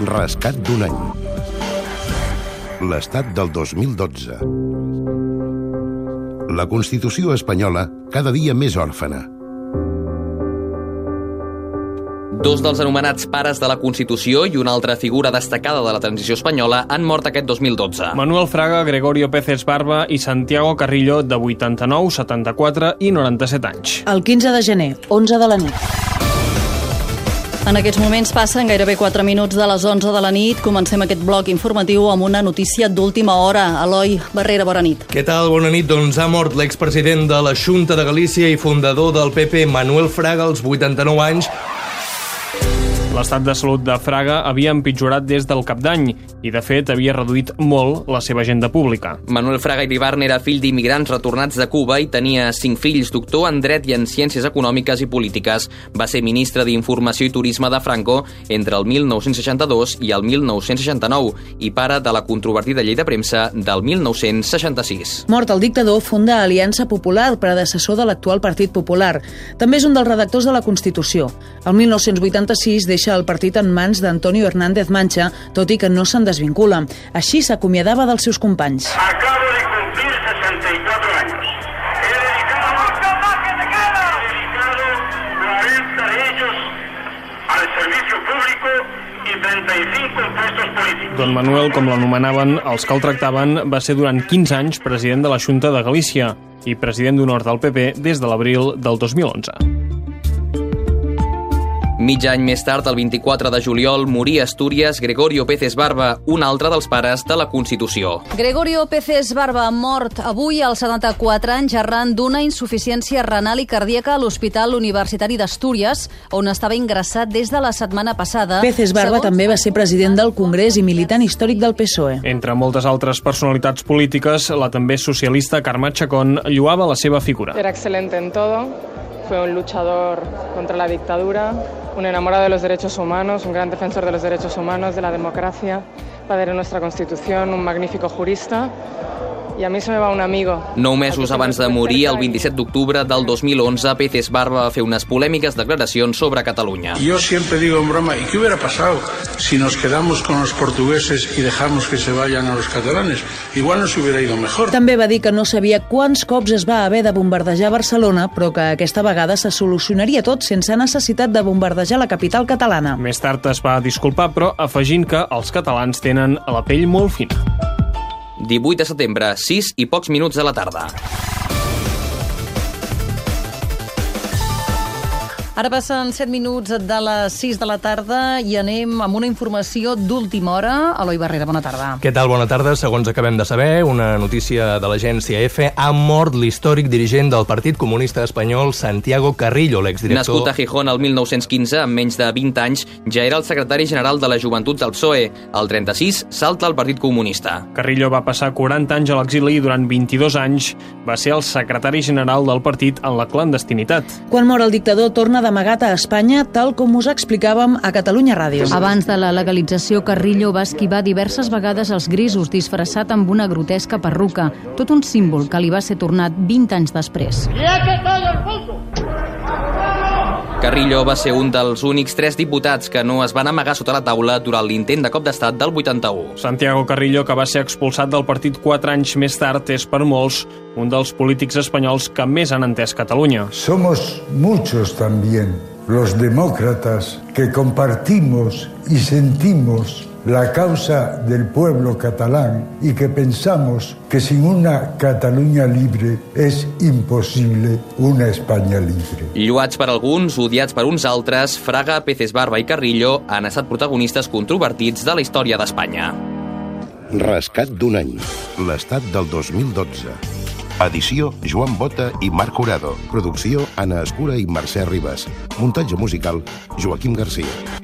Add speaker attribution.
Speaker 1: Rescat d'un any. L'estat del 2012. La Constitució espanyola cada dia més òrfana.
Speaker 2: Dos dels anomenats pares de la Constitució i una altra figura destacada de la transició espanyola han mort aquest 2012.
Speaker 3: Manuel Fraga, Gregorio Pérez Barba i Santiago Carrillo, de 89, 74 i 97 anys.
Speaker 4: El 15 de gener, 11 de la nit.
Speaker 5: En aquests moments passen gairebé 4 minuts de les 11 de la nit. Comencem aquest bloc informatiu amb una notícia d'última hora. Eloi Barrera, bona nit.
Speaker 6: Què tal? Bona nit. Doncs ha mort l'expresident de la Junta de Galícia i fundador del PP, Manuel Fraga, als 89 anys,
Speaker 3: L'estat de salut de Fraga havia empitjorat des del cap d'any i, de fet, havia reduït molt la seva agenda pública.
Speaker 2: Manuel Fraga Iribarne era fill d'immigrants retornats de Cuba i tenia cinc fills, doctor en dret i en ciències econòmiques i polítiques. Va ser ministre d'Informació i Turisme de Franco entre el 1962 i el 1969 i pare de la controvertida llei de premsa del 1966.
Speaker 4: Mort el dictador, funda Aliança Popular, predecessor de l'actual Partit Popular. També és un dels redactors de la Constitució. El 1986 deixa el partit en mans d'Antonio Hernández Mancha, tot i que no se'n desvincula. Així s'acomiadava dels seus companys.
Speaker 7: Acabo de cumplir 64 años. He dedicado, he dedicado 40 de ellos al servicio público y 35 en puestos políticos.
Speaker 3: Don Manuel, com l'anomenaven els que el tractaven, va ser durant 15 anys president de la Junta de Galícia i president d'honor del PP des de l'abril del 2011.
Speaker 2: Mig any més tard, el 24 de juliol, moria a Astúries Gregorio Pérez Barba, un altre dels pares de la Constitució.
Speaker 5: Gregorio Pérez Barba, mort avui als 74 anys arran d'una insuficiència renal i cardíaca a l'Hospital Universitari d'Astúries, on estava ingressat des de la setmana passada.
Speaker 4: Pérez Barba
Speaker 5: Segons-
Speaker 4: també va ser president del Congrés i militant històric del PSOE.
Speaker 3: Entre moltes altres personalitats polítiques, la també socialista Carme Chacón lluava la seva figura.
Speaker 8: Era excelente en todo, fue un luchador contra la dictadura, un enamorado de los derechos humanos, un gran defensor de los derechos humanos, de la democracia, padre de nuestra Constitución, un magnífico jurista. Y a mí se me va un amigo.
Speaker 2: Nou mesos abans de morir, el 27 d'octubre del 2011, Pérez Barba va fer unes polèmiques declaracions sobre Catalunya.
Speaker 9: Yo siempre digo en broma, ¿y qué hubiera pasado si nos quedamos con los portugueses y dejamos que se vayan a los catalanes? Igual nos hubiera ido mejor.
Speaker 4: També va dir que no sabia quants cops es va haver de bombardejar Barcelona, però que aquesta vegada se solucionaria tot sense necessitat de bombardejar la capital catalana.
Speaker 3: Més tard es va disculpar, però afegint que els catalans tenen la pell molt fina.
Speaker 2: 18 de setembre, 6 i pocs minuts de la tarda.
Speaker 5: Ara passen 7 minuts de les 6 de la tarda i anem amb una informació d'última hora. Eloi Barrera, bona tarda.
Speaker 6: Què tal? Bona tarda. Segons acabem de saber, una notícia de l'agència EFE, ha mort l'històric dirigent del Partit Comunista Espanyol, Santiago Carrillo, l'exdirector...
Speaker 2: Nascut a Gijón el 1915, amb menys de 20 anys, ja era el secretari general de la Joventut del PSOE. Al 36, salta al Partit Comunista.
Speaker 3: Carrillo va passar 40 anys a l'exili i durant 22 anys va ser el secretari general del partit en la clandestinitat.
Speaker 4: Quan mor el dictador, torna d'amagat a Espanya, tal com us explicàvem a Catalunya Ràdio.
Speaker 10: Abans de la legalització, Carrillo va esquivar diverses vegades els grisos disfressat amb una grotesca perruca, tot un símbol que li va ser tornat 20 anys després.
Speaker 2: Carrillo va ser un dels únics tres diputats que no es van amagar sota la taula durant l'intent de cop d'estat del 81.
Speaker 3: Santiago Carrillo, que va ser expulsat del partit 4 anys més tard, és per molts un dels polítics espanyols que més han entès Catalunya.
Speaker 11: Somos muchos también los demócratas que compartimos y sentimos la causa del pueblo catalán y que pensamos que sin una Cataluña libre es imposible una España libre.
Speaker 2: Lluats per alguns, odiats per uns altres, Fraga, Pérez Barba i Carrillo han estat protagonistes controvertits de la història d'Espanya.
Speaker 1: Rescat d'un any. L'estat del 2012. Edició Joan Bota i Marc Jurado. Producció Anna Escura i Mercè Ribas. Muntatge musical Joaquim Garcia.